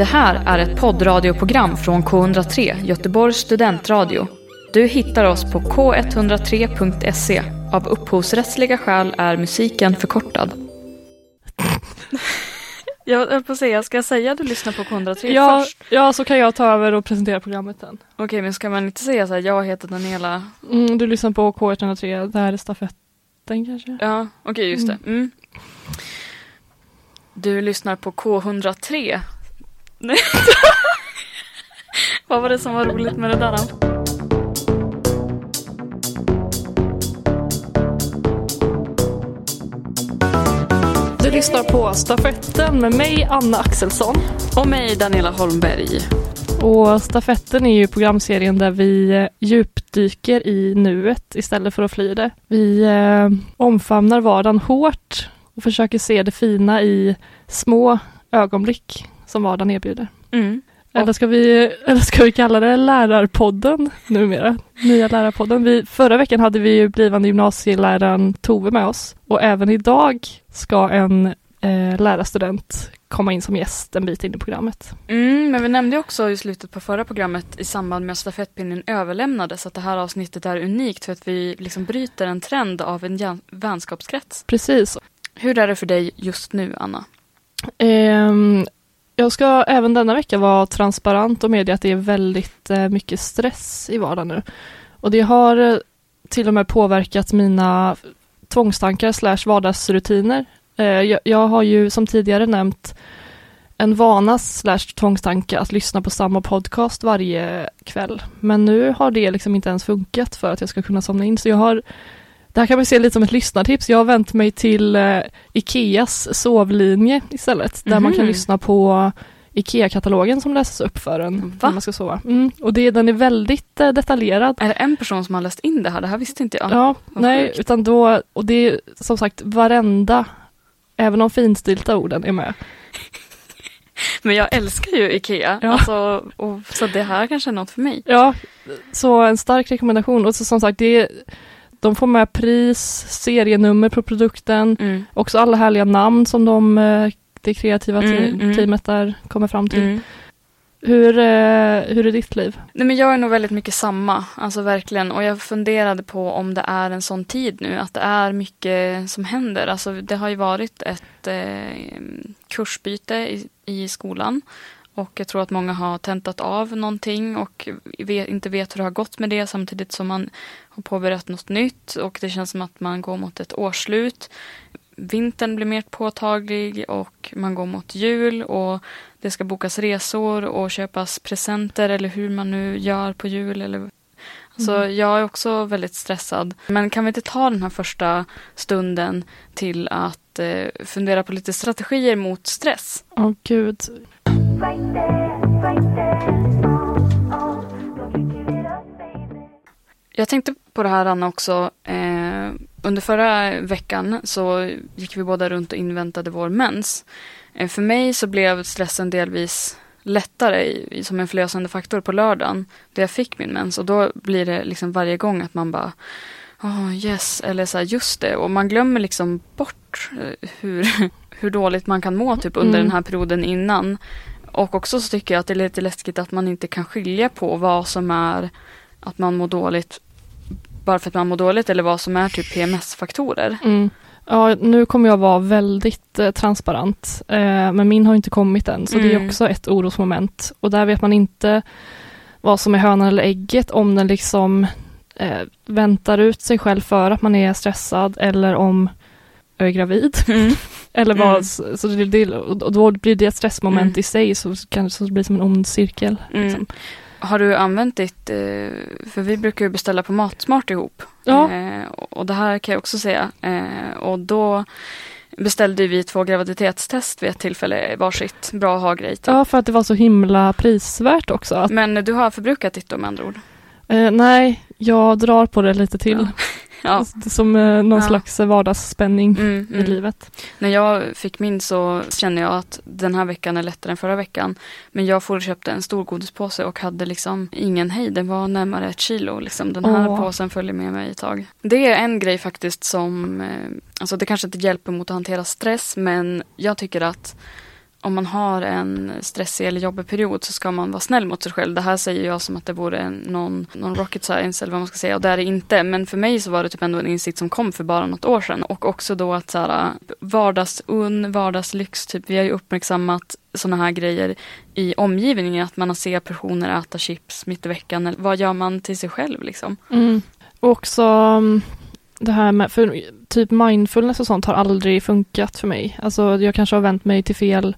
Det här är ett poddradioprogram från K103, Göteborgs studentradio. Du hittar oss på k103.se. Av upphovsrättsliga skäl är musiken förkortad. Jag höll på att säga, ska jag säga att du lyssnar på K103 Ja, först? ja, så kan jag ta över och presentera programmet sen. Okej, men ska man inte säga så här, jag heter Daniela? Mm, du lyssnar på K103, det här är stafetten kanske? Ja, okej, just det. Mm. Du lyssnar på K103. Nej. Vad var det som var roligt med det där? då? Du lyssnar på Stafetten med mig, Anna Axelsson. Och mig, Daniela Holmberg. Och Stafetten är ju programserien där vi eh, djupdyker i nuet istället för att fly det. Vi eh, omfamnar vardagen hårt och försöker se det fina i små ögonblick som vardagen erbjuder. Mm. Eller ska, vi, eller ska vi kalla det Lärarpodden numera? Nya Lärarpodden. Vi, förra veckan hade vi ju blivande gymnasieläraren Tove med oss och även idag ska en eh, lärarstudent komma in som gäst en bit in i programmet. Mm, men vi nämnde också i slutet på förra programmet i samband med att stafettpinnen överlämnades att det här avsnittet är unikt för att vi liksom bryter en trend av en vänskapskrets. Precis. Hur är det för dig just nu, Anna? Ehm, jag ska även denna vecka vara transparent och medge att det är väldigt eh, mycket stress i vardagen nu. Och det har eh, till och med påverkat mina tvångstankar slash vardagsrutiner. Eh, jag har ju som tidigare nämnt en vana slash tvångstanke att lyssna på samma podcast varje kväll. Men nu har det liksom inte ens funkat för att jag ska kunna somna in. Så jag har det här kan man se lite som ett lyssnartips. Jag har vänt mig till eh, Ikeas sovlinje istället. Där man kan Mhm. lyssna på Ikea-katalogen som läses upp för en Va? när man ska sova. Mm, och det, den är väldigt eh, detaljerad. Är det en person som har läst in det här? Det här visste inte jag. Ja, vad nej, sjukt. utan då, och det är som sagt varenda, även de finstilta orden är med. Men jag älskar ju Ikea. Ja. Alltså, och, så det här kanske är något för mig. Ja, så en stark rekommendation. Och så, som sagt, det är, de får med pris, serienummer på produkten, Mm. också alla härliga namn som de, eh, det kreativa te- Mm, mm. teamet där kommer fram till. Mm. Hur, eh, hur är ditt liv? Nej, men jag är nog väldigt mycket samma, alltså verkligen. Och jag funderade på om det är en sån tid nu, att det är mycket som händer. Alltså det har ju varit ett eh, kursbyte i, i skolan. Och jag tror att många har tentat av någonting och vet, inte vet hur det har gått med det samtidigt som man har påbörjat något nytt. Och det känns som att man går mot ett årsslut. Vintern blir mer påtaglig och man går mot jul och det ska bokas resor och köpas presenter eller hur man nu gör på jul. Eller... Alltså, Mm. Jag är också väldigt stressad. Men kan vi inte ta den här första stunden till att eh, fundera på lite strategier mot stress? Åh gud. Oh, oh, Jag tänkte på det här Anna också. Eh, under förra veckan så gick vi båda runt och inväntade vår mens. Eh, för mig så blev stressen delvis lättare i, i, som en förlösande faktor på lördagen. Då jag fick min mens och då blir det liksom varje gång att man bara Oh, yes, eller så här, just det. Och man glömmer liksom bort eh, hur, hur dåligt man kan må typ under Mm. den här perioden innan. Och också så tycker jag att det är lite läskigt att man inte kan skilja på vad som är att man mår dåligt bara för att man mår dåligt eller vad som är typ PMS-faktorer. Mm. Ja, nu kommer jag vara väldigt eh, transparent, eh, men min har inte kommit än, så det är Mm. också ett orosmoment. Och där vet man inte vad som är hönan eller ägget, om den liksom eh, väntar ut sig själv för att man är stressad eller om jag är gravid. Eller vad, Mm. så, så det, det, och då blir det ett stressmoment Mm. i sig, så kan det så bli som en ond cirkel. Mm. Liksom. Har du använt ditt, eh, för vi brukar ju beställa på Matsmart ihop. Ja. Eh, och det här kan jag också säga. Eh, och då beställde vi två graviditetstest vid ett tillfälle varsitt. Bra att ha grej typ. Ja, för att det var så himla prisvärt också. Att, Men du har förbrukat ditt då med andra ord? eh, nej, jag drar på det lite till. Ja. Som eh, någon Ja. slags vardagsspänning Mm, i mm. livet. När jag fick min så känner jag att den här veckan är lättare än förra veckan. Men jag får köpte en stor godispåse och hade liksom ingen hejd. Den var närmare ett kilo. Liksom. Den här Åh. påsen följer med mig ett tag. Det är en grej faktiskt som, eh, alltså det kanske inte hjälper mot att hantera stress men jag tycker att om man har en stressig eller jobbig period så ska man vara snäll mot sig själv. Det här säger jag som att det vore en- någon, någon rocket science eller vad man ska säga och det är det inte. Men för mig så var det typ ändå en insikt som kom för bara något år sedan. Och också då att så här, vardagsunn, vardagslyx, typ vi har ju uppmärksammat sådana här grejer i omgivningen. Att man ser personer äta chips mitt i veckan. Eller vad gör man till sig själv liksom? Mm. Och också mm, det här med, för typ mindfulness och sånt har aldrig funkat för mig. Alltså jag kanske har vänt mig till fel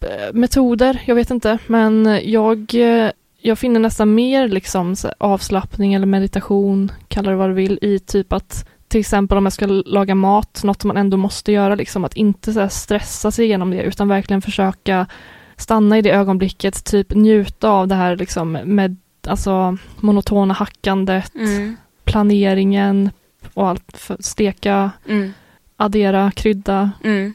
eh, metoder, jag vet inte. Men jag, eh, jag finner nästan mer liksom avslappning eller meditation, kalla det vad du vill, i typ att till exempel om jag ska laga mat, något som man ändå måste göra, liksom att inte stressa sig igenom det, utan verkligen försöka stanna i det ögonblicket, typ njuta av det här liksom med alltså monotona hackandet, Mm. planeringen och allt, steka, Mm. addera, krydda. Mm.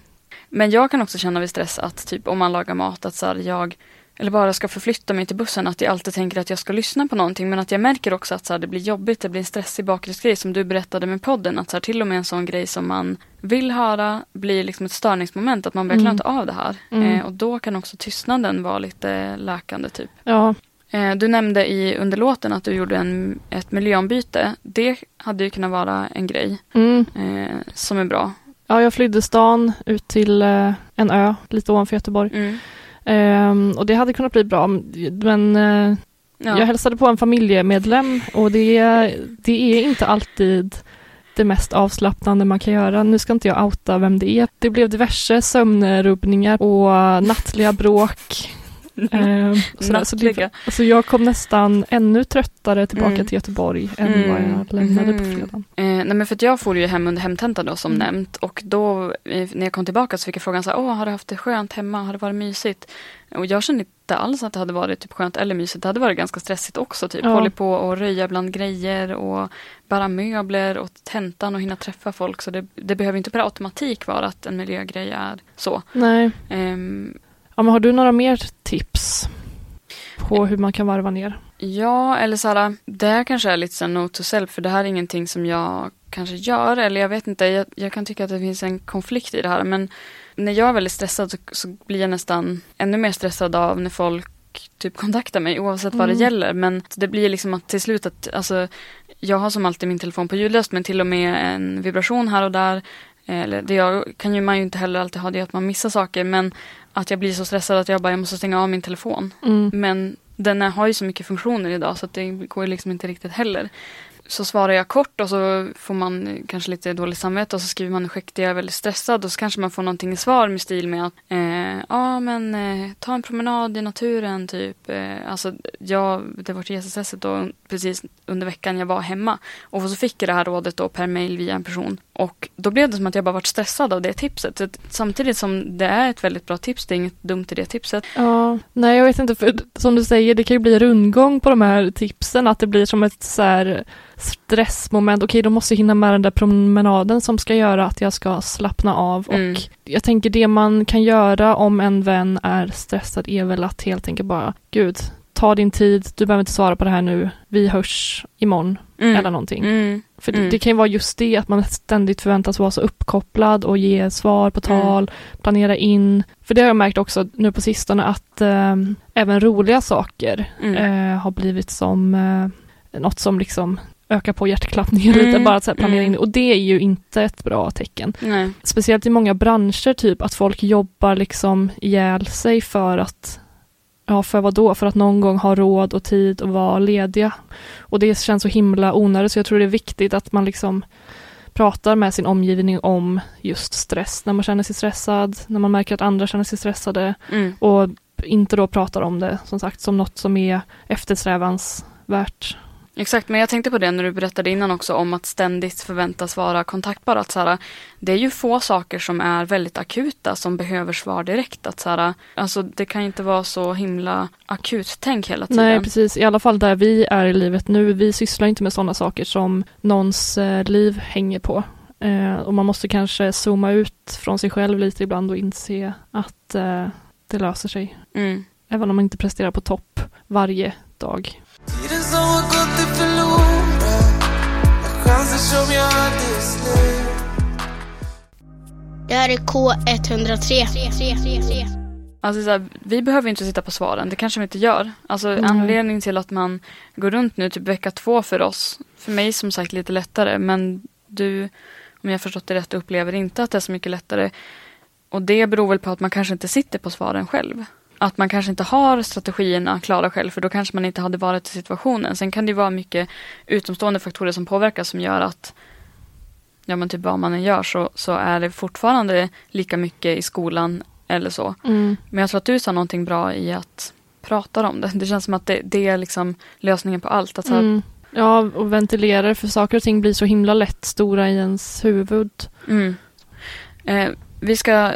Men jag kan också känna vid stress att typ om man lagar mat att så här, jag eller bara ska förflytta mig till bussen att jag alltid tänker att jag ska lyssna på någonting men att jag märker också att så här, det blir jobbigt, det blir en stressig bakgrundsgrej som du berättade med podden att så här, till och med en sån grej som man vill höra blir liksom ett störningsmoment att man börjar klara Mm. inte av det här Mm. eh, och då kan också tystnaden vara lite läkande typ. Ja, Eh, du nämnde i underlåten att du gjorde en, ett miljöombyte. Det hade ju kunnat vara en grej mm. eh, som är bra. ja jag flydde stan ut till eh, en ö lite ovanför Göteborg. Mm. Ehm, och det hade kunnat bli bra, men eh, Ja. jag hälsade på en familjemedlem och det, det är inte alltid det mest avslappnande man kan göra. Nu ska inte jag outa vem det är. Det blev diverse sömnrubbningar och nattliga bråk. Ehm, sådär. Så det, alltså jag kom nästan ännu tröttare tillbaka Mm. till Göteborg än Mm. vad jag lämnade på Mhm. fredagen. Eh, nej men för att jag får ju hem under hemtentan då som Mm. nämnt och då eh, när jag kom tillbaka så fick jag frågan så här, åh har du haft det skönt hemma, har det varit mysigt? Och jag kände inte alls att det hade varit typ skönt eller mysigt, det hade varit ganska stressigt också typ. Ja. Hållit på och röja bland grejer och bära möbler och tentan och hinna träffa folk så det, det behöver inte per automatik vara att en miljögrej är så. Nej. Ehm, Ja, men har du några mer tips på hur man kan varva ner? Ja, eller så här, det här kanske är lite så note to self, för det här är ingenting som jag kanske gör, eller jag vet inte, jag, jag kan tycka att det finns en konflikt i det här, men när jag är väldigt stressad så, så blir jag nästan ännu mer stressad av när folk typ kontaktar mig, oavsett vad det Mm. gäller, men det blir liksom att till slut att, alltså, jag har som alltid min telefon på ljudlöst, men till och med en vibration här och där, eller det jag, kan ju man ju inte heller alltid ha det att man missar saker, men att jag blir så stressad att jag bara, jag måste stänga av min telefon. Mm. Men den har ju så mycket funktioner idag så det går liksom inte riktigt heller. Så svarar jag kort och så får man kanske lite dåligt samvete och så skriver man ursäkta jag är väldigt stressad och så kanske man får någonting i svar med stil med att eh, ja men eh, ta en promenad i naturen typ. Eh, alltså jag, det var jättestresset då precis under veckan jag var hemma och så fick jag det här rådet då per mail via en person och då blev det som att jag bara varit stressad av det tipset. Så samtidigt som det är ett väldigt bra tips, det är inget dumt i det tipset. Ja, nej jag vet inte, för som du säger, det kan ju bli rundgång på de här tipsen, att det blir som ett så här stressmoment. Okej, då måste jag hinna med den där promenaden som ska göra att jag ska slappna av. Mm. Och jag tänker det man kan göra om en vän är stressad är väl att helt enkelt bara, gud, ta din tid, du behöver inte svara på det här nu, vi hörs imorgon Mm. eller någonting. Mm. För det, Mm. det kan ju vara just det, att man ständigt förväntas vara så uppkopplad och ge svar på tal, planera in. För det har jag märkt också nu på sistone att eh, även roliga saker Mm. eh, har blivit som eh, något som liksom ökar på hjärtklappningen Mm. lite, bara att så planera Mm. in det. Och det är ju inte ett bra tecken. Nej. Speciellt i många branscher, typ att folk jobbar liksom ihjäl sig för att Ja, för vad då? För att någon gång ha råd och tid att vara lediga. Och det känns så himla onödigt, så jag tror det är viktigt att man liksom pratar med sin omgivning om just stress, när man känner sig stressad, när man märker att andra känner sig stressade Mm. och inte då pratar om det, som sagt, som något som är eftersträvansvärt. Exakt, men jag tänkte på det när du berättade innan också om att ständigt förväntas vara kontaktbar. Att så här, det är ju få saker som är väldigt akuta som behöver svar direkt. Att så här, alltså, det kan inte vara så himla akut tänk hela tiden. Nej, precis. I alla fall där vi är i livet nu. Vi sysslar inte med sådana saker som någons eh, liv hänger på. Eh, och man måste kanske zooma ut från sig själv lite ibland och inse att eh, det löser sig. Mm. Även om man inte presterar på topp varje dag. Tiden som som jag hade släppt Det här är K103. Alltså så här, vi behöver inte sitta på svaren, det kanske vi inte gör. Alltså Nej. anledningen till att man går runt nu, typ vecka två för oss, för mig som sagt lite lättare, men du, om jag förstått det rätt, upplever inte att det är så mycket lättare. Och det beror väl på att man kanske inte sitter på svaren själv. Att man kanske inte har strategierna klara själv, för då kanske man inte hade varit i situationen. Sen kan det vara mycket utomstående faktorer som påverkar som gör att ja men typ vad man än gör så, så är det fortfarande lika mycket i skolan eller så. Mm. Men jag tror att du sa någonting bra i att prata om det. Det känns som att det, det är liksom lösningen på allt. Att Mm. Ja, och ventilera för saker och ting blir så himla lätt stora i ens huvud. mm. eh, vi ska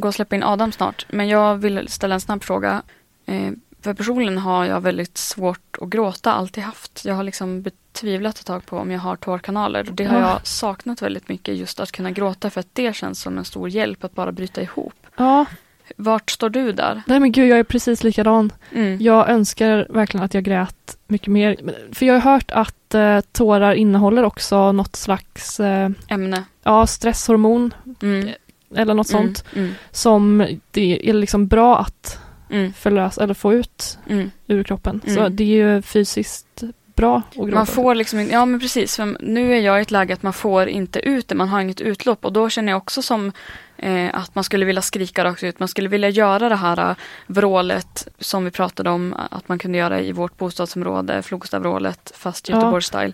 gå och släppa in Adam snart, men jag vill ställa en snabb fråga. Eh, för personligen har jag väldigt svårt att gråta, alltid haft. Jag har liksom betvivlat ett tag på om jag har tårkanaler. Det har Ja. jag saknat väldigt mycket, just att kunna gråta, för att det känns som en stor hjälp att bara bryta ihop. Ja, Vart står du där? nej men gud jag är precis likadan. Mm. Jag önskar verkligen att jag grät mycket mer. För jag har hört att eh, tårar innehåller också något slags eh, Ämne. ja, stresshormon Mm. Eller något Mm. sånt Mm. som det är liksom bra att Mm. förlösa eller få ut Mm. ur kroppen. Så Mm. det är ju fysiskt bra gråta. Man får liksom inte, ja men precis, för nu är jag i ett läge att man får inte ut det, man har inget utlopp och då känner jag också som eh, att man skulle vilja skrika rakt ut, man skulle vilja göra det här eh, vrålet som vi pratade om att man kunde göra i vårt bostadsområde, Flogstavrålet, fast Ja. Göteborgs-style.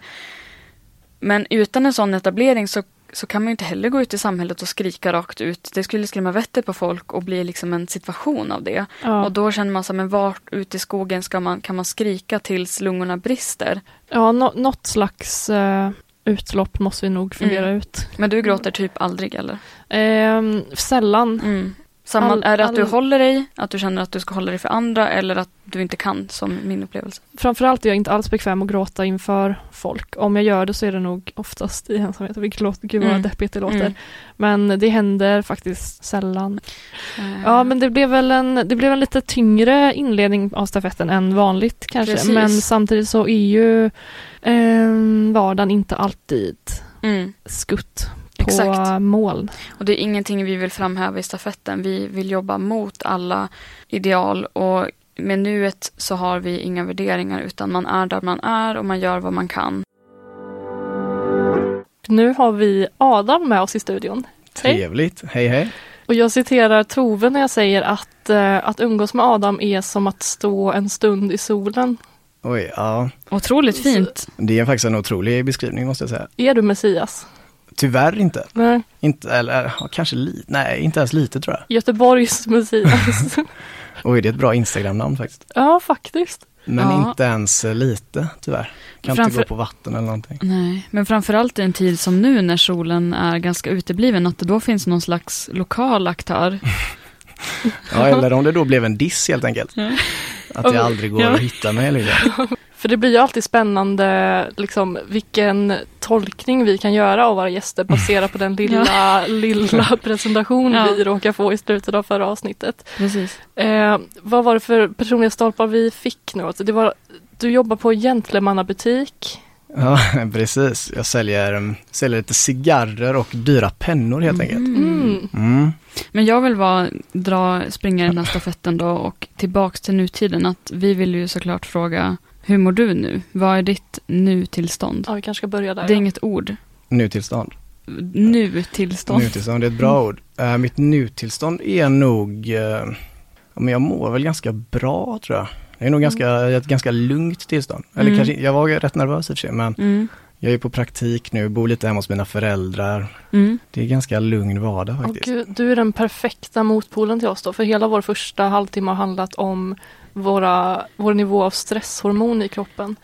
Men utan en sån etablering så, så kan man ju inte heller gå ut i samhället och skrika rakt ut. Det skulle skrämma vettet på folk och bli liksom en situation av det. ja. Och då känner man så här, men vart ute i skogen ska man, kan man skrika tills lungorna brister? ja, nå- något slags eh, utlopp måste vi nog fundera Mm. ut. Men du gråter typ aldrig eller? Ehm, sällan. Mm. Samma, All- är det att du all- håller dig, att du känner att du ska hålla dig för andra eller att du inte kan som min upplevelse? Framförallt är jag inte alls bekväm att gråta inför folk. Om jag gör det så är det nog oftast i ensamhet. Vilket låter, gud vad Mm. deppigt det låter. Mm. Men det händer faktiskt sällan. Eh, Ja, men det blev väl en, det blev en lite tyngre inledning av stafetten än vanligt kanske. Precis. Men samtidigt så är ju eh, vardagen inte alltid mm, skutt Exakt. mål. och det är ingenting vi vill framhäva i stafetten. Vi vill jobba mot alla ideal och med nuet så har vi inga värderingar utan man är där man är och man gör vad man kan. Nu har vi Adam med oss i studion. Hej. Trevligt. Hej hej. Och jag citerar Tove när jag säger att, eh, att umgås med Adam är som att stå en stund i solen. Oj, ja. Otroligt fint. Det är faktiskt en otrolig beskrivning måste jag säga. Är du Messias? Tyvärr inte. Nej, Inte, eller ja, kanske lite. Nej, inte ens lite tror jag. Göteborgs Messias. Oj, det är ett bra Instagram-namn faktiskt. ja, faktiskt. Men Ja. inte ens eh, lite tyvärr. Kan Framför- inte gå på vatten eller någonting. Nej, men framförallt i en tid som nu när solen är ganska utebliven, att det då finns någon slags lokal aktör. Ja, eller om det då blev en diss helt enkelt. Att jag aldrig går Ja. att hitta mig liksom. För det blir ju alltid spännande liksom, vilken tolkning vi kan göra av våra gäster baserat på den lilla, lilla presentation Ja. vi råkar få i slutet av förra avsnittet. Precis. Eh, vad var det för personliga stolpar vi fick nu? Alltså, det var, du jobbar på Gentlemannabutik. Ja, precis. Jag säljer, mm, säljer lite cigarrer och dyra pennor helt enkelt. Mm. Mm. Men jag vill bara dra, springa i den här stafetten då och tillbaks till nutiden. Att vi vill ju såklart fråga, hur mår du nu? Vad är ditt nu-tillstånd? Ja, vi kanske ska börja där. Det är ja. inget ord. Nutillstånd. Nu-tillstånd. Nutillstånd, det är ett bra ord. Eh, mitt nutillstånd är nog, uh, men jag mår väl ganska bra tror jag. Det är nog ganska, ett ganska lugnt tillstånd. Eller Mm. kanske, jag var rätt nervös i och för sig, men Mm. jag är på praktik nu, bor lite hemma hos mina föräldrar. Mm. Det är ganska lugn vardag Åh, faktiskt. gud, du är den perfekta motpolen till oss då, för hela vår första halvtimme har handlat om våra, vår nivå av stresshormon i kroppen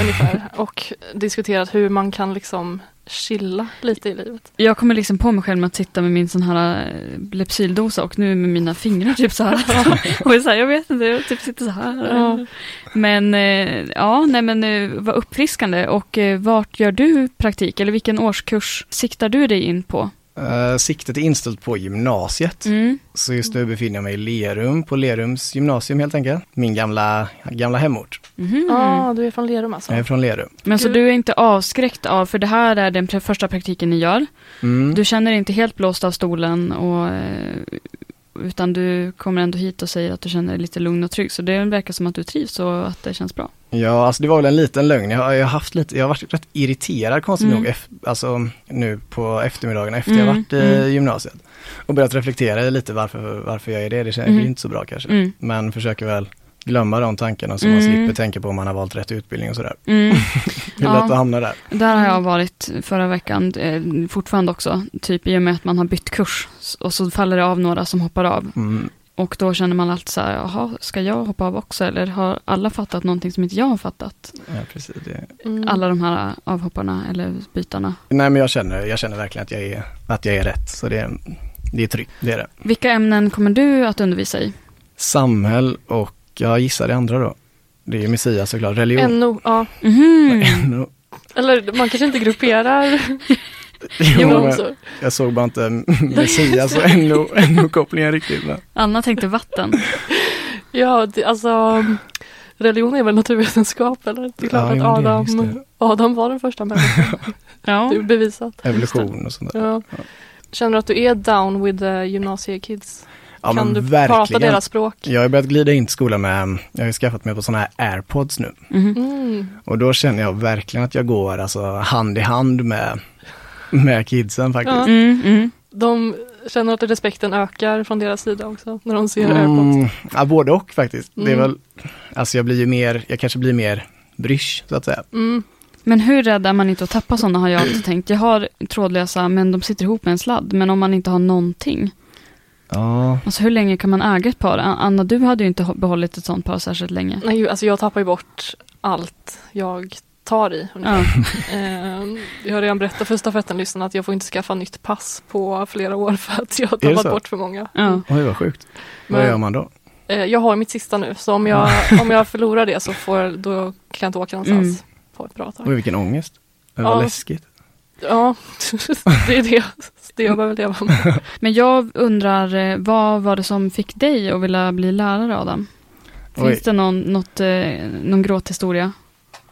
ungefär och diskuterat hur man kan liksom chilla lite i livet. Jag kommer liksom på mig själv med att sitta med min sån här eh, Lepsyldosa och nu med mina fingrar typ så här. och så här, jag vet inte, jag typ sitter så här. Ja. Men eh, ja, nej men eh, vad uppfriskande. Och vart gör du praktik? Eller vilken årskurs siktar du dig in på? Uh, siktet är inställt på gymnasiet. Mm. Så just nu befinner jag mig i Lerum, på Lerums gymnasium helt enkelt. Min gamla, gamla hemort. Ja, du är från Lerum alltså? Jag är från Lerum. Men så Gud. du är inte avskräckt av, för det här är den första praktiken ni gör. Mm. Du känner dig inte helt blåst av stolen och eh, utan du kommer ändå hit och säger att du känner dig lite lugn och trygg. Så det verkar som att du trivs och att det känns bra. Ja, alltså det var väl en liten lögn. Jag har, jag har haft lite, jag har varit rätt irriterad konstigt Mm. nog, ef, alltså nu på eftermiddagen efter Mm, jag varit i mm. gymnasiet. Och börjat reflektera lite varför, varför jag är det. Det känns Mm. inte så bra kanske. Mm. Men försöker väl glömma de tankarna så man Mm. slipper tänka på om man har valt rätt utbildning och sådär. Mm. Det är Ja. lätt att hamna där. Där har jag varit förra veckan, eh, fortfarande också, typ i och med att man har bytt kurs. Och så faller det av några som hoppar av. Mm. Och då känner man alltid så här, jaha, ska jag hoppa av också? Eller har alla fattat någonting som inte jag har fattat? Ja, precis. Det. Mm. Alla de här avhopparna eller bytarna. Nej men jag känner, jag känner verkligen att jag är, att jag är rätt. Så det, det är tryggt, det är det. Vilka ämnen kommer du att undervisa i? Samhäll och jag gissar det andra då. Det är Messias såklart, religion. NO, ja. Mhm. NO. Eller man kanske inte grupperar Jo, men gymnasier. jag såg bara inte Messias och NO NO-kopplingen riktigt. Men. Anna tänkte vatten. Ja, det, alltså religion är väl naturvetenskap eller? Det är klart Ja, att jo, Adam, det. Adam var den första människan. Ja. Det är bevisat. Evolution och sånt där. Ja. Känner du att du är down with the gymnasiekids? Ja kan du verkligen. prata deras språk? Jag har börjat glida in till skolan med, jag har ju skaffat mig på sådana här airpods nu. Mhm. Mm. Och då känner jag verkligen att jag går alltså hand i hand med, med kidsen faktiskt. Ja. Mm, mm. De känner att respekten ökar från deras sida också när de ser airpods. Mm, ja, både och faktiskt. Det är Mm. väl, alltså jag blir ju mer, jag kanske blir mer brysch så att säga. Mm. Men hur rädd är man inte att tappa sådana har jag alltid tänkt. Jag har trådlösa men de sitter ihop med en sladd. Men om man inte har någonting. Ja, Alltså hur länge kan man äga ett par? Anna, du hade ju inte behållit ett sånt par särskilt länge. Nej, alltså jag tappar ju bort allt jag tar i. Ja. Ehm, jag har redan berättat för stafettenlyssnarna att jag får inte skaffa nytt pass på flera år för att jag har tappat bort för många. Ja. oj vad sjukt. Vad Men- gör man då? Eh, jag har mitt sista nu, så om jag, om jag förlorar det så får, då kan jag inte åka någonstans Mm. på ett bra tag. Oj vilken ångest. Det var Ja. läskigt. Ja, det är det, det jag behöver leva med. Men jag undrar, eh, vad var det som fick dig att vilja bli lärare Adam? Finns Oj. det någon, något, eh, någon gråthistoria?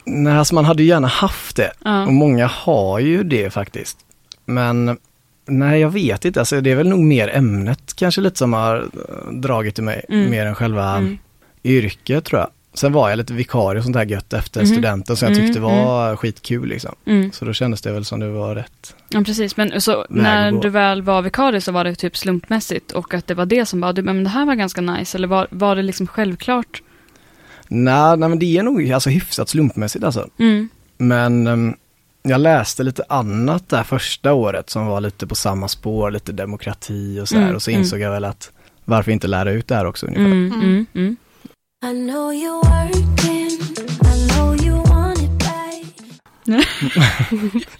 Nej, alltså man hade ju gärna haft det. Ja. Och många har ju det faktiskt. Men nej, jag vet inte. Alltså, det är väl nog mer ämnet kanske lite som har eh, dragit i mig. Mm. Mer än själva Mm. yrket tror jag. Sen var jag lite vikarie och sånt där gött efter Mhm. studenten som jag Mm, tyckte var skitkul liksom. Mm. Så då kändes det väl som det var rätt. Ja, precis. Men så när du väl var vikarie så var det typ slumpmässigt och att det var det som var, du, men det här var ganska nice, eller var, var det liksom självklart? Nej, nej men det är nog alltså hyfsat slumpmässigt alltså. Mm. Men ehm, jag läste lite annat där första året som var lite på samma spår, lite demokrati och så här. Mm, och så insåg jag väl att varför inte lära ut det här också ungefär. Mm, mm, mm. I know you're working. I know you want it bad.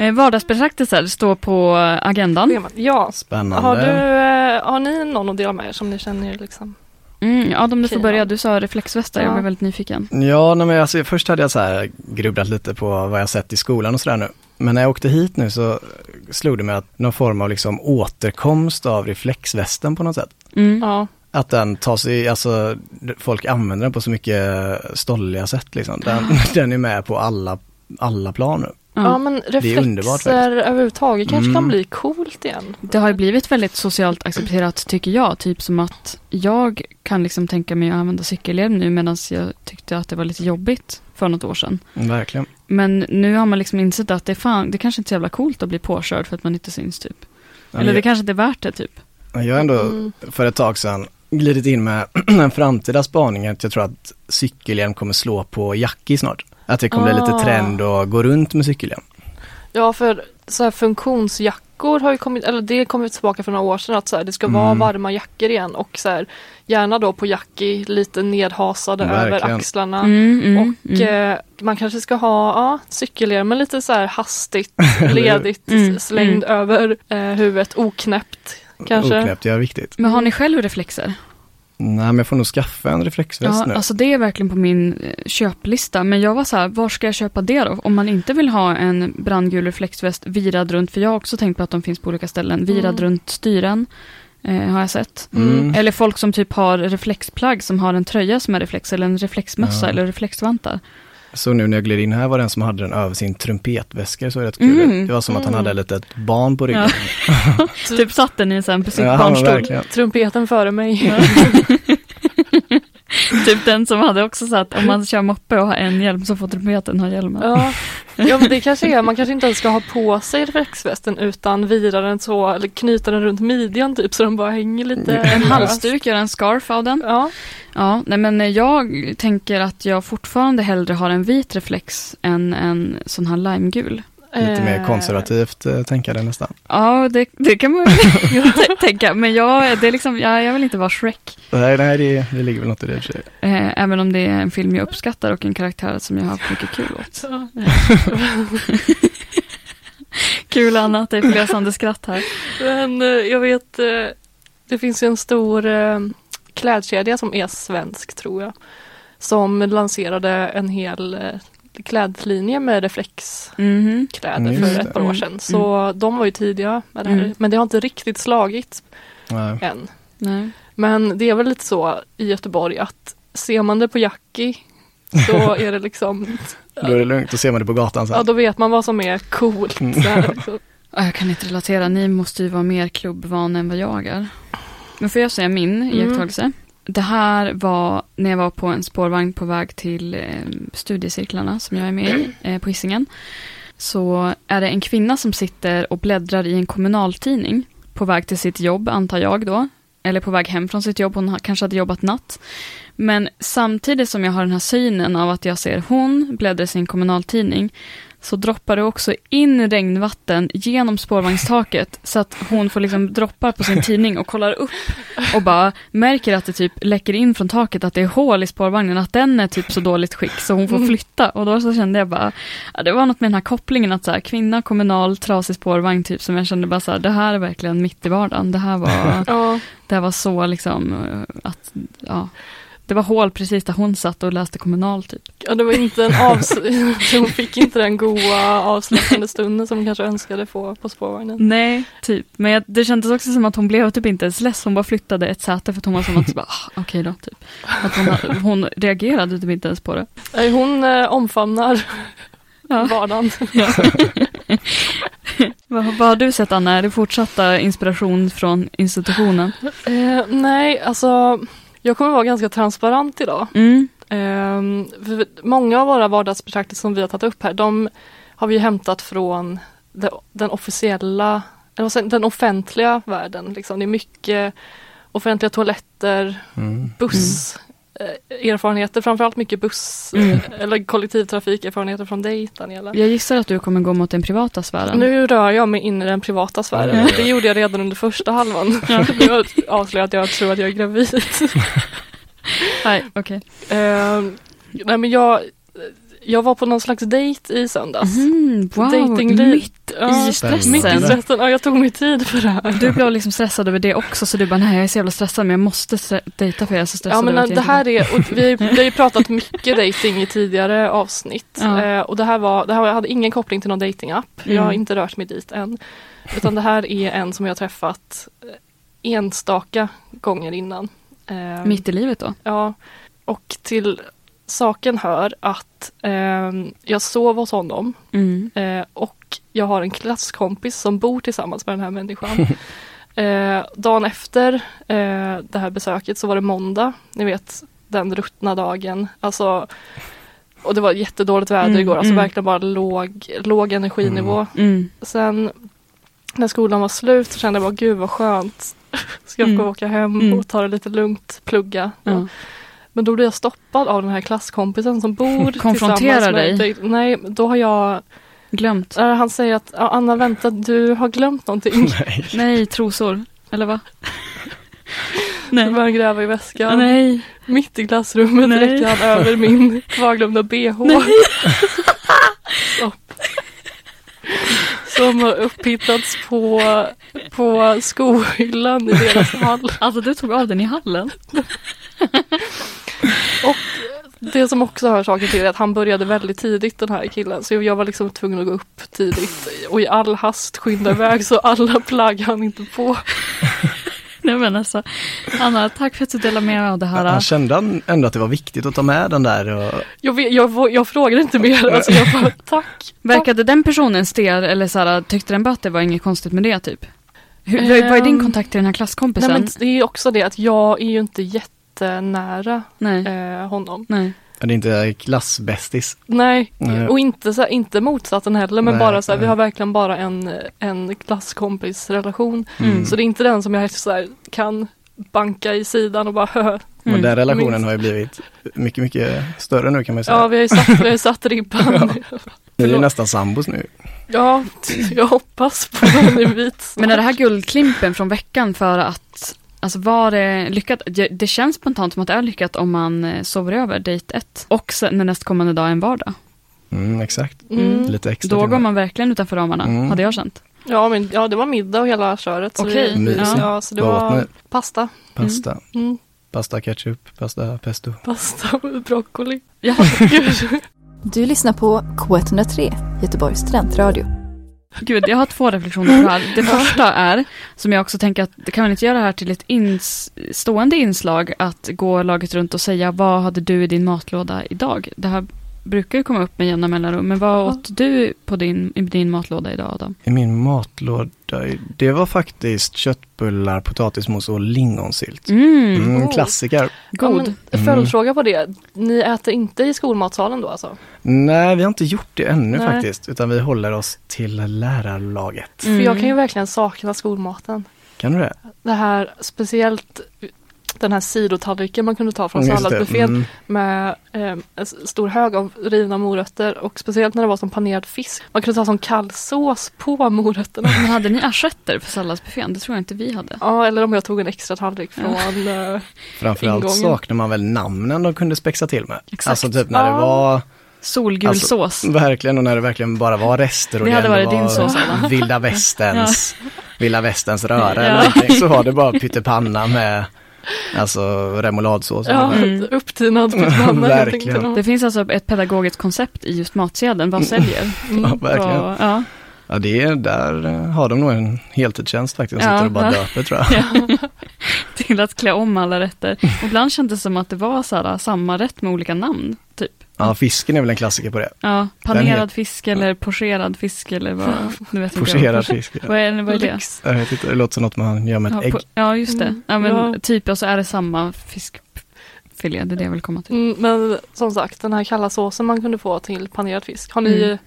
Eh, vardagsbetraktelser står på agendan. Ja, Spännande. har, du, eh, har ni någon att dela med er som ni känner liksom? Mm, Adam, du får börja. ja. Du sa reflexvästar, jag Ja. blev väldigt nyfiken. Ja, nej, men alltså, först hade jag så här grubblat lite på vad jag sett i skolan och sådär nu. Men när jag åkte hit nu så slog det mig att någon form av liksom återkomst av reflexvästen på något sätt. Mm. Ja, Att den tas i, alltså folk använder den på så mycket stolliga sätt liksom. Den, den är med på alla, alla plan nu. Ja. Ja. men är underbart reflexer överhuvudtaget kanske Mm. kan bli coolt igen. Det har ju blivit väldigt socialt accepterat tycker jag. Typ som att jag kan liksom tänka mig att använda cykelhjälm nu medan jag tyckte att det var lite jobbigt för något år sedan. Verkligen. Men nu har man liksom insett att det är fan, det kanske inte är så jävla coolt att bli påkörd för att man inte syns typ. Ja, Eller det jag, kanske inte är värt det typ. jag har ändå Mm. för ett tag sedan glidit in med en framtida spaning att jag tror att cykelhjälm kommer slå på Jackie snart. Att det kommer bli lite Ah. trend att gå runt med cykelhjälm. Ja, för så här funktionsjackor har ju kommit, eller det kom tillbaka för några år sedan att så här, det ska vara Mm. varma jackor igen och så här, gärna då på Jackie lite nedhasade över Verkligen. axlarna. Mm, mm, Och mm. eh, man kanske ska ha ja, cykelhjälmen lite så här hastigt, ledigt Mm, slängd över eh, huvudet, oknäppt kanske. Oknäppt, ja viktigt. Men har ni själv reflexer? Nej men jag får nog skaffa en reflexväst Ja, nu. alltså det är verkligen på min eh, köplista. Men jag var så här, var ska jag köpa det då? Om man inte vill ha en brandgul reflexväst virad runt, för jag har också tänkt på att de finns på olika ställen, virad Mm. runt styren. Eh, har jag sett. Mm. Eller folk som typ har reflexplagg som har en tröja som är reflex, eller en reflexmössa Ja. eller reflexvantar. Så nu när jag gled in här var den som hade den över sin trumpetväska, så är det rätt kul. Mm. Det var som att han hade ett litet barn på ryggen. Typ satt den i en sån här på Ja, han var barnstol. verkligen. Trumpeten före mig. Typ den som hade också så att om man kör moppe och har en hjälm så får trumpeten ha hjälmen. Ja. Ja, men det kanske är, man kanske inte ens ska ha på sig reflexvästen utan vira den så, eller knyta den runt midjan typ så den bara hänger lite. En löst. halsduk, göra en scarf av den. Ja, Ja, nej men jag tänker att jag fortfarande hellre har en vit reflex än en sån här limegul. Lite mer Eh, konservativt eh, tänkare nästan. Ja, det, det kan man tänka. Men jag, det är liksom, jag, jag vill inte vara Shrek. Nej, nej det, det ligger väl något i det i och för sig. Eh, även om det är en film jag uppskattar och en karaktär som jag har haft mycket kul åt. Kul Anna att det är flösande skratt här. Men eh, jag vet, eh, det finns ju en stor klädkedja som är svensk tror jag. Som lanserade en hel klädlinje med reflexkläder Mhm. Mm, just för ett par år Mm, sedan. Så de var ju tidiga med det här. Mm. Men det har inte riktigt slagit Nej. än. Nej. Men det är väl lite så i Göteborg att ser man det på Jackie så är det liksom, Då är det lugnt, då ser man det på gatan sen. ja då vet man vad som är coolt. Mm. Så här, liksom. Ja, Jag kan inte relatera, ni måste ju vara mer klubbvan än vad jag är. Men får jag säga min iakttagelse? Det här var när jag var på en spårvagn på väg till eh, studiecirklarna som jag är med i eh, på Hisingen. Så är det en kvinna som sitter och bläddrar i en kommunaltidning på väg till sitt jobb, antar jag då. Eller på väg hem från sitt jobb, hon har, kanske hade jobbat natt. Men samtidigt som jag har den här synen av att jag ser hon bläddra i sin kommunaltidning så droppar det också in regnvatten genom spårvagnstaket så att hon får liksom droppar på sin tidning och kollar upp och bara märker att det typ läcker in från taket, att det är hål i spårvagnen, att den är typ så dåligt skick så hon får flytta. Och då så kände jag bara, ja, det var något med den här kopplingen att så här, kvinna, kommunal, trasig spårvagn typ som jag kände bara så här, det här är verkligen mitt i vardagen. Det här var, Ja, det här var så liksom eh, att, ja. Det var hål precis där hon satt och läste kommunal typ. ja, det var inte en avs- hon fick inte den goa avslappnande stunden som hon kanske önskade få på spårvagnen. Nej, typ. Men jag, det kändes också som att hon blev typ inte ens less. Hon bara flyttade ett säte för att hon var som att, ah, okej då, typ. Att hon, hon reagerade typ inte ens på det. Nej, Hon eh, omfamnar Ja. vardagen. Vad, vad har du sett Anna? Är det fortsatta inspiration från institutionen? Eh, nej, alltså jag kommer vara ganska transparent idag. Mm. För många av våra vardagsbetraktelser som vi har tagit upp här, de har vi hämtat från det, den officiella, den offentliga världen. Liksom. Det är mycket offentliga toaletter, Mm. buss, eh, erfarenheter, framförallt mycket buss Mm. eh, eller kollektivtrafikerfarenheter från dig Daniela. Jag gissar att du kommer gå mot den privata sfären. Nu rör jag mig in i den privata sfären. Ja. Det gjorde jag redan under första halvan. Ja. Nu har jag avslöjat att jag tror att jag är gravid. Nej, okej. Ehm, nej men jag, jag var på någon slags dejt i söndags. Mm, wow, Datingliv. mitt Ja, i stressen. Mitt i stressen. Ja, jag tog mig tid för det här. Du blev liksom stressad över det också, så du bara, nej jag är så jävla stressad, men jag måste dejta för jag är så stressad Ja men det jag här är, och vi, vi har ju pratat mycket dating i tidigare avsnitt. Ja. Eh, och det här var, det här hade ingen koppling till någon datingapp. Jag har Mm. inte rört mig dit än. Utan det här är en som jag har träffat eh, enstaka gånger innan. Eh, Mitt i livet då? Ja, och till saken hör att eh, jag sov hos honom Mm. eh, och jag har en klasskompis som bor tillsammans med den här människan. eh, dagen efter eh, det här besöket så var det måndag, ni vet den ruttna dagen. Alltså, och det var jättedåligt väder Mm, igår, alltså mm. verkligen bara låg, låg energinivå. Mm. Sen när skolan var slut så kände jag bara gud vad skönt. Ska jag Mm. åka hem Mm. och ta det lite lugnt, plugga. Ja. Men då blir jag stoppad av den här klasskompisen som bor Konfronterar tillsammans med dig? Nej, då har jag, Glömt? äh, han säger att "Ja, Anna vänta du har glömt någonting. Nej. Nej, trosor. Eller va? Jag Nej. börjar gräva i väskan. Nej. Mitt i klassrummet Nej. räcker han över min kvarglömda bh. Stopp. Som har upphittats på, på skohyllan i deras hall. Alltså du tog av den i hallen? Det som också hör saken till är att han började väldigt tidigt den här killen så jag var liksom tvungen att gå upp tidigt och i all hast skynda iväg så alla plagg han inte på. Nej men alltså, Anna, tack för att du delar med dig av det här. Han kände ändå att det var viktigt att ta med den där och Jag, vet, jag, jag frågar inte mer, alltså jag bara tack. Verkade den personen stel eller så här, tyckte den bara att det var inget konstigt med det typ? Hur, vad är din Ehm, kontakt till den här klasskompisen? Nej men det är också det att jag är ju inte jättenära nej. eh, honom. nej. Ja, det är inte klassbästis. Nej, Nej. och inte, så här, inte motsatsen heller men Nej, bara så här, vi har verkligen bara en, en klasskompisrelation. Mm. Så det är inte den som jag så här, kan banka i sidan och bara hö. Men Mm. den relationen minst. har ju blivit mycket, mycket större nu kan man säga. Ja, vi har ju satt, vi har ju satt ribban. Ni är nästan sambos nu. Ja, jag hoppas på en invit. Men är det här guldklimpen från veckan för att Alltså var det lyckat? Det- känns spontant som att det är lyckat om man eh, sover över dejt ett och sen när nästkommande dag är en vardag. Mm, exakt. Mm. Lite extra Då går man verkligen utanför ramarna, Mm. hade jag känt. Ja, men, ja, det var middag och hela köret. Okej, vi- Mysigt. ja, så det var pasta. Pasta. Mm, Pasta ketchup, pasta pesto. pasta och broccoli. Ja. Du lyssnar på K103, Göteborgs studentradio. Gud, jag har två reflektioner på det här. Det första är, som jag också tänker att det kan man inte göra det här till ett ins stående inslag att gå laget runt och säga vad hade du i din matlåda idag? Det här brukar ju komma upp med jämna mellanrum, men vad Ja. åt du på din, i din matlåda idag Adam? I min matlåda, det var faktiskt köttbullar, potatismos och lingonsylt. Mm, Mm, Oh. klassiker. Ja, god. men, följdfråga på det. Ni äter inte i skolmatsalen då alltså? Nej, vi har inte gjort det ännu Nej. faktiskt, utan vi håller oss till lärarlaget. Mm. För jag kan ju verkligen sakna skolmaten. Kan du det? Det här speciellt den här sidotallriken man kunde ta från Just det. salladsbuffén Mm. med eh, en stor hög av rivna morötter och speciellt när det var som panerad fisk. Man kunde ta som kall sås på morötterna. Men hade ni assietter för salladsbuffén? Det tror jag inte vi hade. Ja, eller om jag tog en extra tallrik från eh, Framförallt ingången. saknar man väl namnen de kunde spexa till med. Exakt. Alltså typ när det Ja. var, Solgul Alltså, sås. verkligen, och när det verkligen bara var rester och Det hade ändå varit din var sås, Adam. vilda västerns, vilda västerns röra Ja. eller någonting, så var det bara pyttipanna med alltså remouladsås. ja, Mm. upptinad pyttipanna Verkligen. Det finns alltså ett pedagogiskt koncept i just matsedeln. Vad säljer? Ja, Mm. verkligen. Och, ja. Ja, det är, där eh, har de nog en heltidstjänst faktiskt, de Ja, sitter och bara ja. döper tror jag. till att klä om alla rätter. Och ibland kändes det som att det var så här, samma rätt med olika namn. Typ. Ja, fisken är väl en klassiker på det. Ja, Den panerad fisk eller pocherad fisk eller vad. Nu vet jag. Pocherad fisk. Vad är, vad är det? Jag vet inte, det låter som något man gör med ett Ja, ägg. ja, just det. Mm. Ja, men Ja. typ och så är det samma fiskfilé. Det är det jag vill komma till. Mm, men som sagt, den här kalla såsen man kunde få till panerad fisk. Har ni, Mm.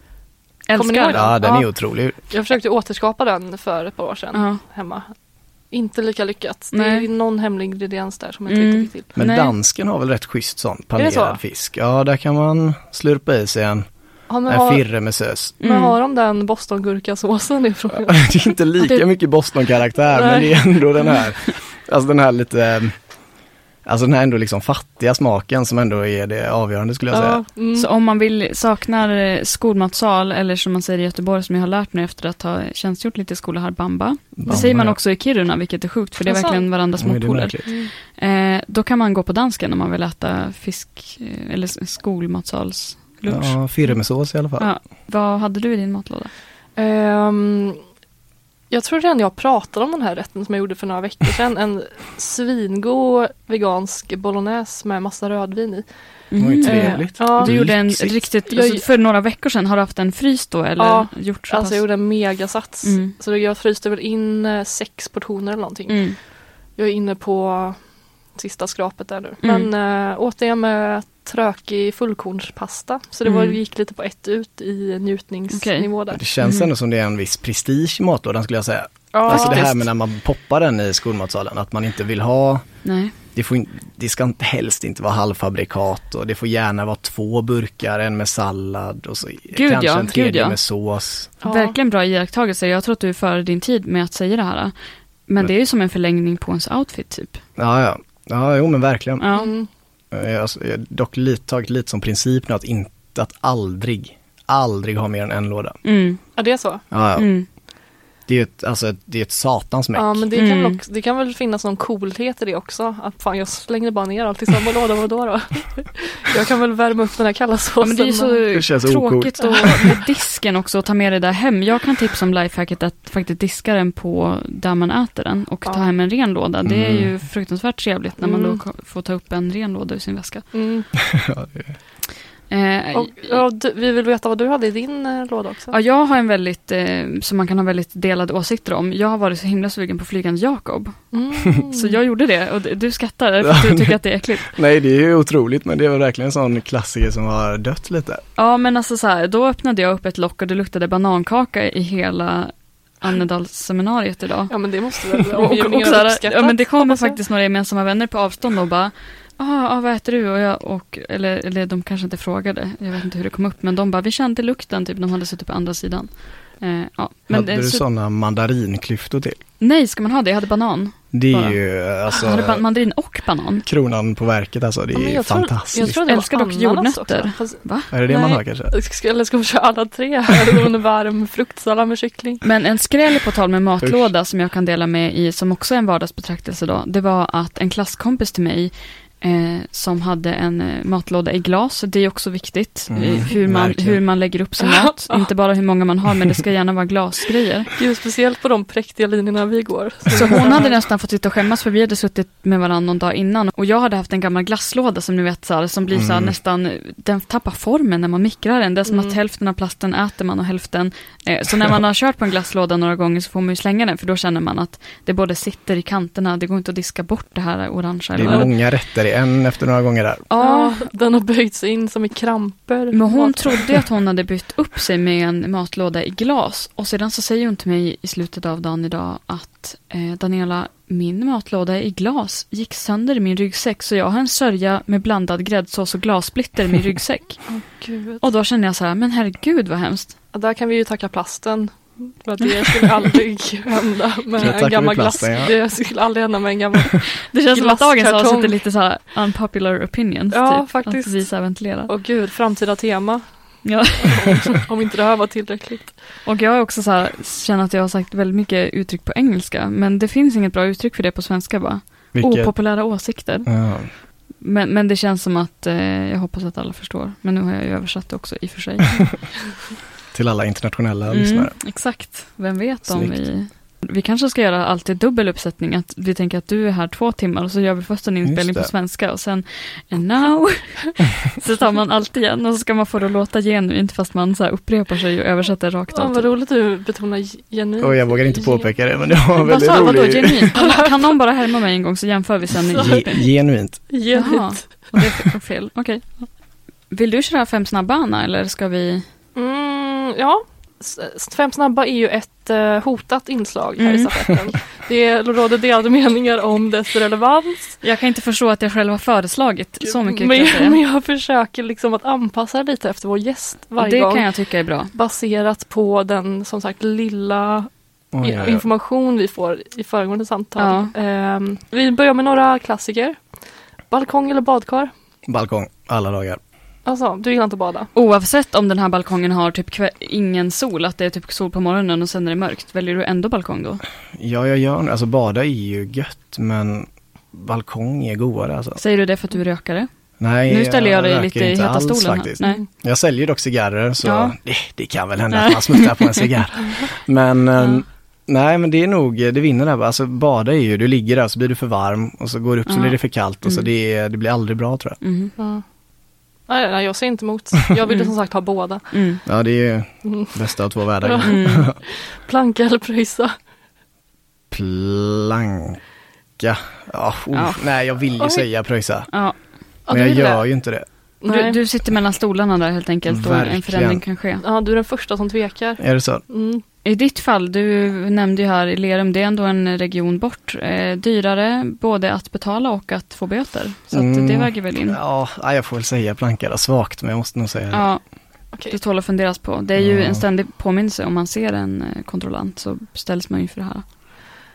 Älskar. ihåg Ja, den är Ja. otrolig. Jag försökte återskapa den för ett par år sedan Ja. hemma. Inte lika lyckat. Det Nej. är någon hemlig ingrediens där som jag inte Mm. riktigt till. Men Nej. dansken har väl rätt schysst sån det panerad så? fisk. Ja, där kan man slurpa i sig en, Ja, men en har, firre med sös. men Mm. har de den bostongurkasåsen ifrån? Det är inte lika Det- mycket Boston-karaktär, men det är ändå den här, alltså den här lite, alltså den här ändå liksom fattiga smaken som ändå är det avgörande skulle jag säga. Ja, mm. Så om man vill, saknar eh, skolmatsal eller som man säger i Göteborg som jag har lärt mig efter att ha tjänstgjort lite i skola här, bamba. Det säger man också i Kiruna, vilket är sjukt för det är verkligen varandras motpoler. Mm. Eh, då kan man gå på dansken om man vill äta fisk eh, eller skolmatsalslunch. Ja, firre med sås i alla fall. Ja. Vad hade du i din matlåda? Ehm, jag tror redan jag pratade om den här rätten som jag gjorde för några veckor sedan. En svingod vegansk bolognese med massa rödvin i. Oj, trevligt. Eh, ja. Du gjorde en riktigt, Jag- alltså för några veckor sedan, har du haft en frys då eller Ja, gjort så Alltså pass? jag gjorde en megasats. Mm. Så jag fryste väl in eh, sex portioner eller någonting. Mm. Jag är inne på sista skrapet där nu. Mm. Men äh, åt det med trökig fullkornspasta. Så det var, Mm. gick lite på ett ut i njutningsnivå där. Det känns Mm. ändå som det är en viss prestige i matlådan skulle jag säga. Ja, alltså det här med när man poppar den i skolmatsalen, att man inte vill ha Nej. det, får, in- det ska inte- helst inte vara halvfabrikat och det får gärna vara två burkar, en med sallad och så Gud kanske ja, en tredje gud ja. med sås. Ja. Verkligen bra iakttagelse. Jag tror att du är före din tid med att säga det här. Men det är ju som en förlängning på ens outfit typ. Ja, ja. Ja, jo men verkligen. Ja. Mm. Jag har jag har dock lite, tagit lite som princip nu att inte, att aldrig, aldrig ha mer än en låda. Mm. ja, det är så. Ja, ja. Mm. Det är ett, alltså, ett- det är ett satans meck. Ja men det kan, Mm. väl också, det kan väl finnas någon coolhet i det också. Att fan jag slängde bara ner allt i samma låda, vadå då? jag kan väl värma upp den här kalla Ja, såsen. men det är ju så Det känns tråkigt och med disken också att ta med det där hem. Jag kan tipsa om lifehacket att faktiskt diska den på där man äter den och ta Ja. hem en ren låda. Det är Mm. ju fruktansvärt trevligt när man Mm. då får ta upp en ren låda ur sin väska. Mm. Ja, det- Eh, Och, ja, du, vi vill veta vad du hade i din eh, låda också. Ja, jag har en väldigt, eh, som man kan ha väldigt delade åsikter om. Jag har varit så himla sugen på flygande Jakob. Mm. Så jag gjorde det och du skrattar för att du tycker att det är äckligt. Nej, det är ju otroligt, men det väl verkligen en sån klassiker som har dött lite. Ja, men alltså så här, då öppnade jag upp ett lock och det luktade banankaka i hela Annedalsseminariet idag. Ja men det måste väl Och, och, uppskattat, ja, men det kommer faktiskt några gemensamma vänner på avstånd och bara Ah, ah, vad äter du? Och jag, och, eller, eller de kanske inte frågade, jag vet inte hur det kom upp, men de bara, vi kände lukten, typ, de hade suttit på andra sidan. Eh, ja. men Hade det, du så, sådana mandarinklyftor till? nej, ska man ha det? Jag hade banan. Det är Bara. ju alltså jag hade ba- mandarin och banan. kronan på verket alltså. Det Ja, är jag tror- fantastiskt. Jag tror det Älskar dock jordnötter. också. Va? Är det det man Nej. har kanske? ska, eller ska vi köra alla tre en varm fruktsallad med kyckling. Men en skräll på tal med matlåda som jag kan dela med i, som också är en vardagsbetraktelse då, det var att en klasskompis till mig eh, som hade en eh, matlåda i glas, det är också viktigt, Mm, eh, hur, man, verkligen. hur man lägger upp sin mat, inte bara hur många man har, men det ska gärna vara glasgrejer. Gud, speciellt på de präktiga linjerna vi går. Så hon hade nästan fått sitta och skämmas för vi hade suttit med varandra någon dag innan och jag hade haft en gammal glasslåda som ni vet så här, som blir så här Mm. nästan, den tappar formen när man mikrar den. Det är som Mm. att hälften av plasten äter man och hälften, eh, så när man har kört på en glasslåda några gånger så får man ju slänga den för då känner man att det både sitter i kanterna, det går inte att diska bort det här orangea. Det eller är många rätter en efter några gånger där. Ja, den har böjts in som i kramper. men hon Mat- trodde att hon hade bytt upp sig med en matlåda i glas. Och sedan så säger hon till mig i slutet av dagen idag att eh, Daniela, min matlåda i glas gick sönder i min ryggsäck så jag har en sörja med blandad gräddsås och glassplitter i min ryggsäck. Gud. Och då kände jag så här, men herregud vad hemskt. Ja, där kan vi ju tacka plasten. För att det skulle aldrig hända med en gammal glass. ja. Det skulle aldrig hända med en gammal. Det känns som att dagens avsnitt är lite så här unpopular opinions. Ja, typ, faktiskt. Att visa ventilera. Åh gud, framtida tema. Ja. Om inte det här var tillräckligt. Och jag är också så här, känner att jag har sagt väldigt mycket uttryck på engelska, men det finns inget bra uttryck för det på svenska bara. Vilket, Opopulära åsikter. ja. Men, men det känns som att eh, jag hoppas att alla förstår. Men nu har jag ju översatt det också i och för sig. till alla internationella Mm, lyssnare. exakt, vem vet om Snyggt. vi... Vi kanske ska göra alltid dubbel uppsättning, att vi tänker att du är här två timmar och så gör vi först en inspelning på svenska och sen and now så tar man allt igen och så ska man få det att låta genuint fast man så här upprepar sig och översätter rakt Ja, av. vad roligt du betonar genuint. Och jag vågar inte påpeka det, men det var väldigt sa vadå, roligt. genuint? Kan, någon bara härma mig en gång så jämför vi sen i genuint. Jaha, Genuint. och det är fel. Okej. Vill du köra fem snabba Anna eller ska vi? Mm, ja, Fem snabba är ju ett eh, hotat inslag här i Mm. stafetten. Det råder delade meningar om dess relevans. Jag kan inte förstå att jag själv har föreslagit så mycket men, jag men jag försöker liksom att anpassa lite efter vår gäst varje Det gång. kan jag tycka är bra. Baserat på den som sagt lilla i- oj. information vi får i föregående samtal. Ehm, vi börjar med några klassiker. Balkong eller badkar? Balkong, alla dagar. Alltså, du gillar inte att bada? Oavsett om den här balkongen har typ ingen sol, att det är typ sol på morgonen och sen är det mörkt, väljer du ändå balkong då? Ja, jag gör Alltså bada är ju gött, men balkong är godare alltså. Säger du det för att du är rökare? Nej, nu ställer jag dig röker lite i heta alls stolen faktiskt. Nej. Jag säljer dock cigarrer, så Ja. det, det kan väl hända att man smuttar på en cigarr. Men ehm, nej, men det är nog, det vinner där. Alltså bada är ju, du ligger där så blir du för varm och så går du upp så Ja. blir det för kallt och så Mm. det, det blir aldrig bra tror jag. Mhm. Nej, nej, jag säger inte emot. Jag vill ju som sagt ha båda. Mm. Ja, det är ju Mm. bästa av två världar. Mm. Planka eller pröjsa? Planka. Ja, oh, Ja. Nej, jag vill ju Oj. säga pröjsa. Ja. Men jag gör det? ju inte det. Du, du sitter mellan stolarna där helt enkelt och en Verkligen. förändring kan ske. Ja, du är den första som tvekar. Är det så? Mm. I ditt fall, du nämnde ju här i Lerum, det är ändå en region bort. Eh, dyrare både att betala och att få böter. Så att Mm. det väger väl in. Ja, jag får väl säga planka då, svagt, men jag måste nog säga det. Ja, Okej. det tål att funderas på. Det är ju Ja. en ständig påminnelse om man ser en eh, kontrollant så ställs man ju för det här.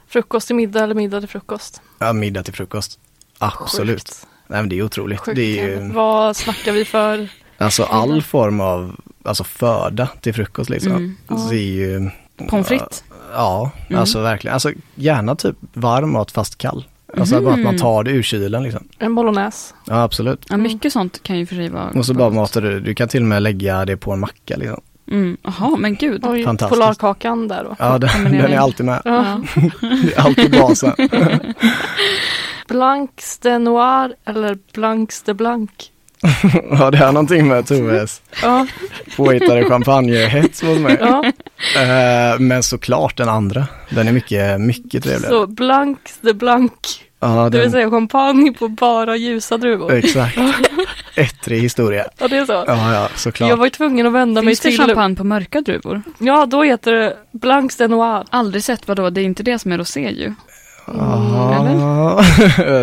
Frukost till middag eller middag till frukost? Ja, middag till frukost. Absolut. Sjukt. Nej, men det är otroligt. Sjukt. Det är ju, Vad snackar vi för? Alltså all form av, alltså föda till frukost liksom. Mm. Så det är ju, Pommes frites. Ja, Mm. alltså verkligen. Alltså gärna typ varm mat fast kall. Alltså bara att man tar det ur kylen liksom. En bolognese. Ja, absolut. Ja, mycket sånt kan ju för sig vara Och så bara matar du, du kan till och med lägga det på en macka liksom. Mm. Men gud. Oj, Fantastiskt. Polarkakan där då. Ja, den, den är alltid med. Ja. Det är alltid basen. Blancs de noir eller Blancs de blanc. Ja, det har någonting med Toves Ja, påhittade champagnehets mot mig. ja. Eh, men såklart den andra. Den är mycket, mycket trevligare. Så Blancs de blanc. ja, Det vill den, säga champagne på bara ljusa druvor. Exakt. Ettrig historia. Ja, det är så. Ja, ja, såklart. Jag var ju tvungen att vända mig Finns det till... champagne på mörka druvor? Ja, då heter det Blancs de noir. Aldrig sett, vadå? Det är inte det som är rosé ju. Ja,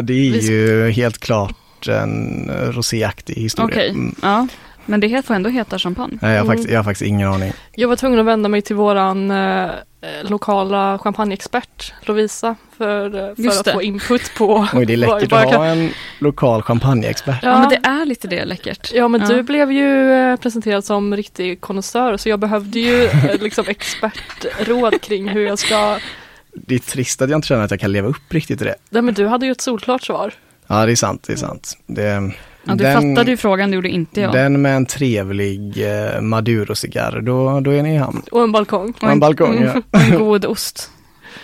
det är ju helt klart en roséaktig historia. Okej, Mm. ja. Men det får ändå heta champagne. Nej, jag, har Mm. faktiskt, jag har faktiskt ingen aning. Jag var tvungen att vända mig till våran eh, lokala champagneexpert Lovisa för, eh, för att det. få input på Oj, det är läckert vad att kan- ha en lokal champagneexpert. Ja, men det är lite det läckert. Ja men Ja. du blev ju eh, presenterad som riktig konnässör så jag behövde ju eh, liksom expertråd kring hur jag ska Det är trist att jag inte känner att jag kan leva upp riktigt till det. Nej men du hade ju ett solklart svar. Ja, det är sant, det är sant. Det, Ja, du fattade ju frågan, det gjorde inte jag. Den med en trevlig eh, Maduro-cigarr, då, då är ni i hamn. Och en balkong. Och en balkong, ja. Och en god ost.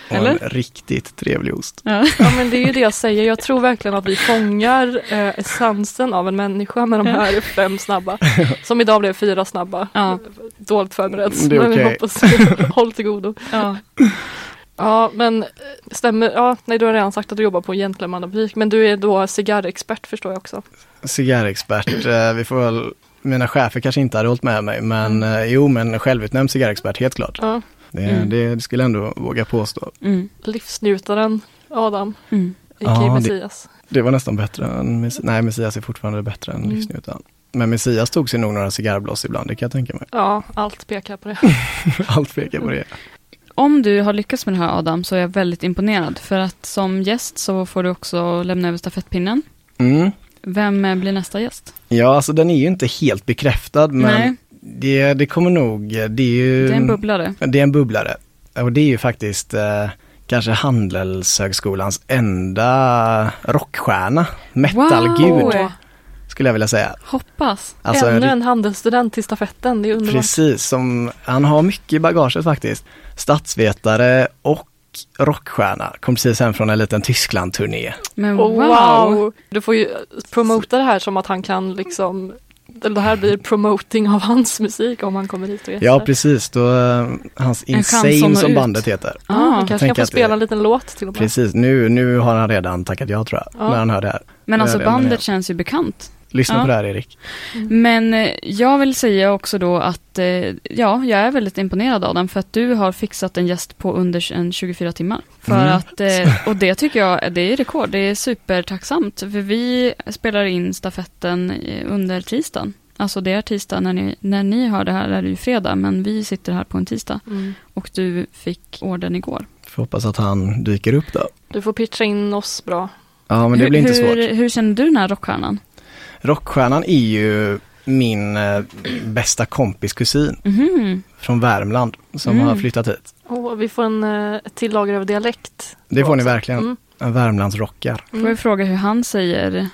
Och Eller? en riktigt trevlig ost. Ja. Ja men det är ju det jag säger. Jag tror verkligen att vi fångar eh, essensen av en människa med de här fem snabba. Som idag blev fyra snabba. Ja. Dåligt förberett. Det är men vi okej. hoppas håll till godo. Ja. Ja men eh, stämmer, ja nej du har redan sagt att du jobbar på en gentlemannabutik men du är då cigarrexpert förstår jag också. Cigarrexpert, eh, vi får väl, mina chefer kanske inte hade hållit med mig, men eh, jo men självutnämnd cigarrexpert, helt klart. Ja. Det, Mm. det, det skulle jag ändå våga påstå. Mm. Livsnjutaren Adam, Mm. a.k.a. Ja, det- Messias. Det var nästan bättre än, nej Messias är fortfarande bättre än Mm. livsnjutaren. Men Messias tog sig nog några cigarrblås ibland, det kan jag tänka mig. Ja, allt pekar på det. Allt pekar på det. Om du har lyckats med det här Adam så är jag väldigt imponerad. För att som gäst så får du också lämna över stafettpinnen. Mm. Vem eh, blir nästa gäst? Ja, alltså den är ju inte helt bekräftad, men Nej. det, det kommer nog, det är ju... Det är en bubblare. Det är en bubblare. Och det är ju faktiskt eh, kanske Handelshögskolans enda rockstjärna, metalgud Wow. skulle jag vilja säga. Hoppas. Alltså, Ännu en, en handelsstudent till stafetten, det är underbart. precis, som, han har mycket i bagaget faktiskt. Statsvetare och rockstjärna, kom precis hem från en liten Tyskland-turné. Men Oh, wow. wow! Du får ju promota det här som att han kan liksom det här blir promoting av hans musik om han kommer hit och gästar. Ja precis, då, eh, hans Insane som ut. bandet heter. Ja, han Ah. kanske kan få spela en liten låt till och med. Precis, nu, nu har han redan tackat ja tror jag, Ja. när han hör det här. Men alltså bandet känns ju bekant. Lyssna Ja. på det här Erik. Men eh, jag vill säga också då att eh, ja, jag är väldigt imponerad av den för att du har fixat en gäst på under en 24 timmar. För Mm. att, eh, och det tycker jag, det är rekord, det är supertacksamt. För vi spelar in stafetten under tisdagen. Alltså det är tisdag, när ni, när ni hör det här är det ju fredag, men vi sitter här på en tisdag. Mm. Och du fick ordern igår. Får hoppas att han dyker upp då. Du får pitcha in oss bra. Ja men det blir inte hur, svårt. Hur, hur känner du den här rockstjärnan? Rockstjärnan är ju min eh, bästa kompis kusin Mhm. från Värmland som Mm. har flyttat hit. Och vi får en, eh, ett till lager av dialekt. Det får ni verkligen. Mm. En Värmlandsrockar. Får jag fråga hur han säger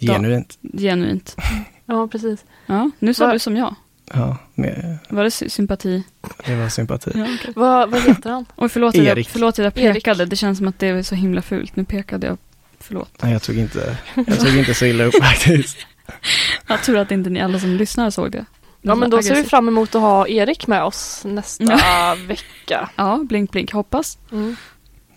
Genuint. genuint? Ja, precis. Ja, nu sa Va- du som jag. Ja, med, Var det sy- sympati? det var sympati. Ja, okay. Vad, vad heter han? Oj, förlåt, att jag, Erik. förlåt att jag Erik. pekade. Det känns som att det är så himla fult. Nu pekade jag. Förlåt. Nej, jag tog inte, jag tog inte så illa upp faktiskt. Jag tror att inte ni alla som lyssnar såg det. Ja, men då ser vi fram emot att ha Erik med oss nästa vecka. Ja, blink blink, hoppas. Mm.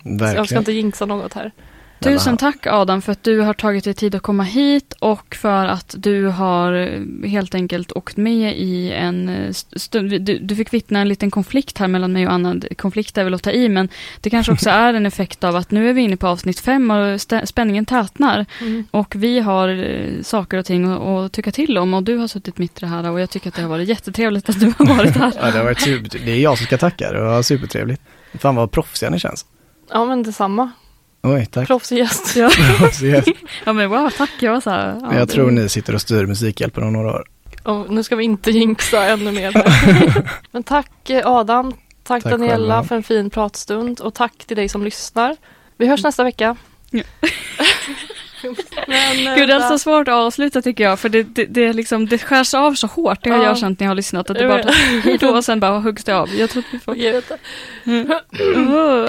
Så Jag ska inte jinxa något här. Tusen tack Adam för att du har tagit dig tid att komma hit och för att du har eh, helt enkelt åkt med i en eh, st- stund. Du, du fick vittna en liten konflikt här mellan mig och Anna. Konflikt är väl att ta i men det kanske också är en effekt av att nu är vi inne på avsnitt fem och spänningen tätnar. Mm. Och vi har eh, saker och ting att, att tycka till om och du har suttit mitt i det här och jag tycker att det har varit jättetrevligt att du har varit här. Ja, det, har varit super, det är jag som ska tacka, det var supertrevligt. Fan vad proffsiga ni känns. Ja, men detsamma. Oj, tack. Proffsig gäst. Ja. Ja men wow, tack. Jag var så här, ja, Men jag det- tror ni sitter och styr Musikhjälpen om några år. Och nu ska vi inte jinxa ännu mer. men tack eh, Adam. Tack, Tack Daniela själva. för en fin pratstund och tack till dig som lyssnar. Vi hörs nästa vecka. Ja. Men, eh, Gud, det är så svårt att avsluta tycker jag, för det, det, det, är liksom, det skärs av så hårt. Det har Ja. jag känt när jag har lyssnat, att det bara hej då och sen bara huggs det av. Jag tror att vi får... Okej, vänta. Åh.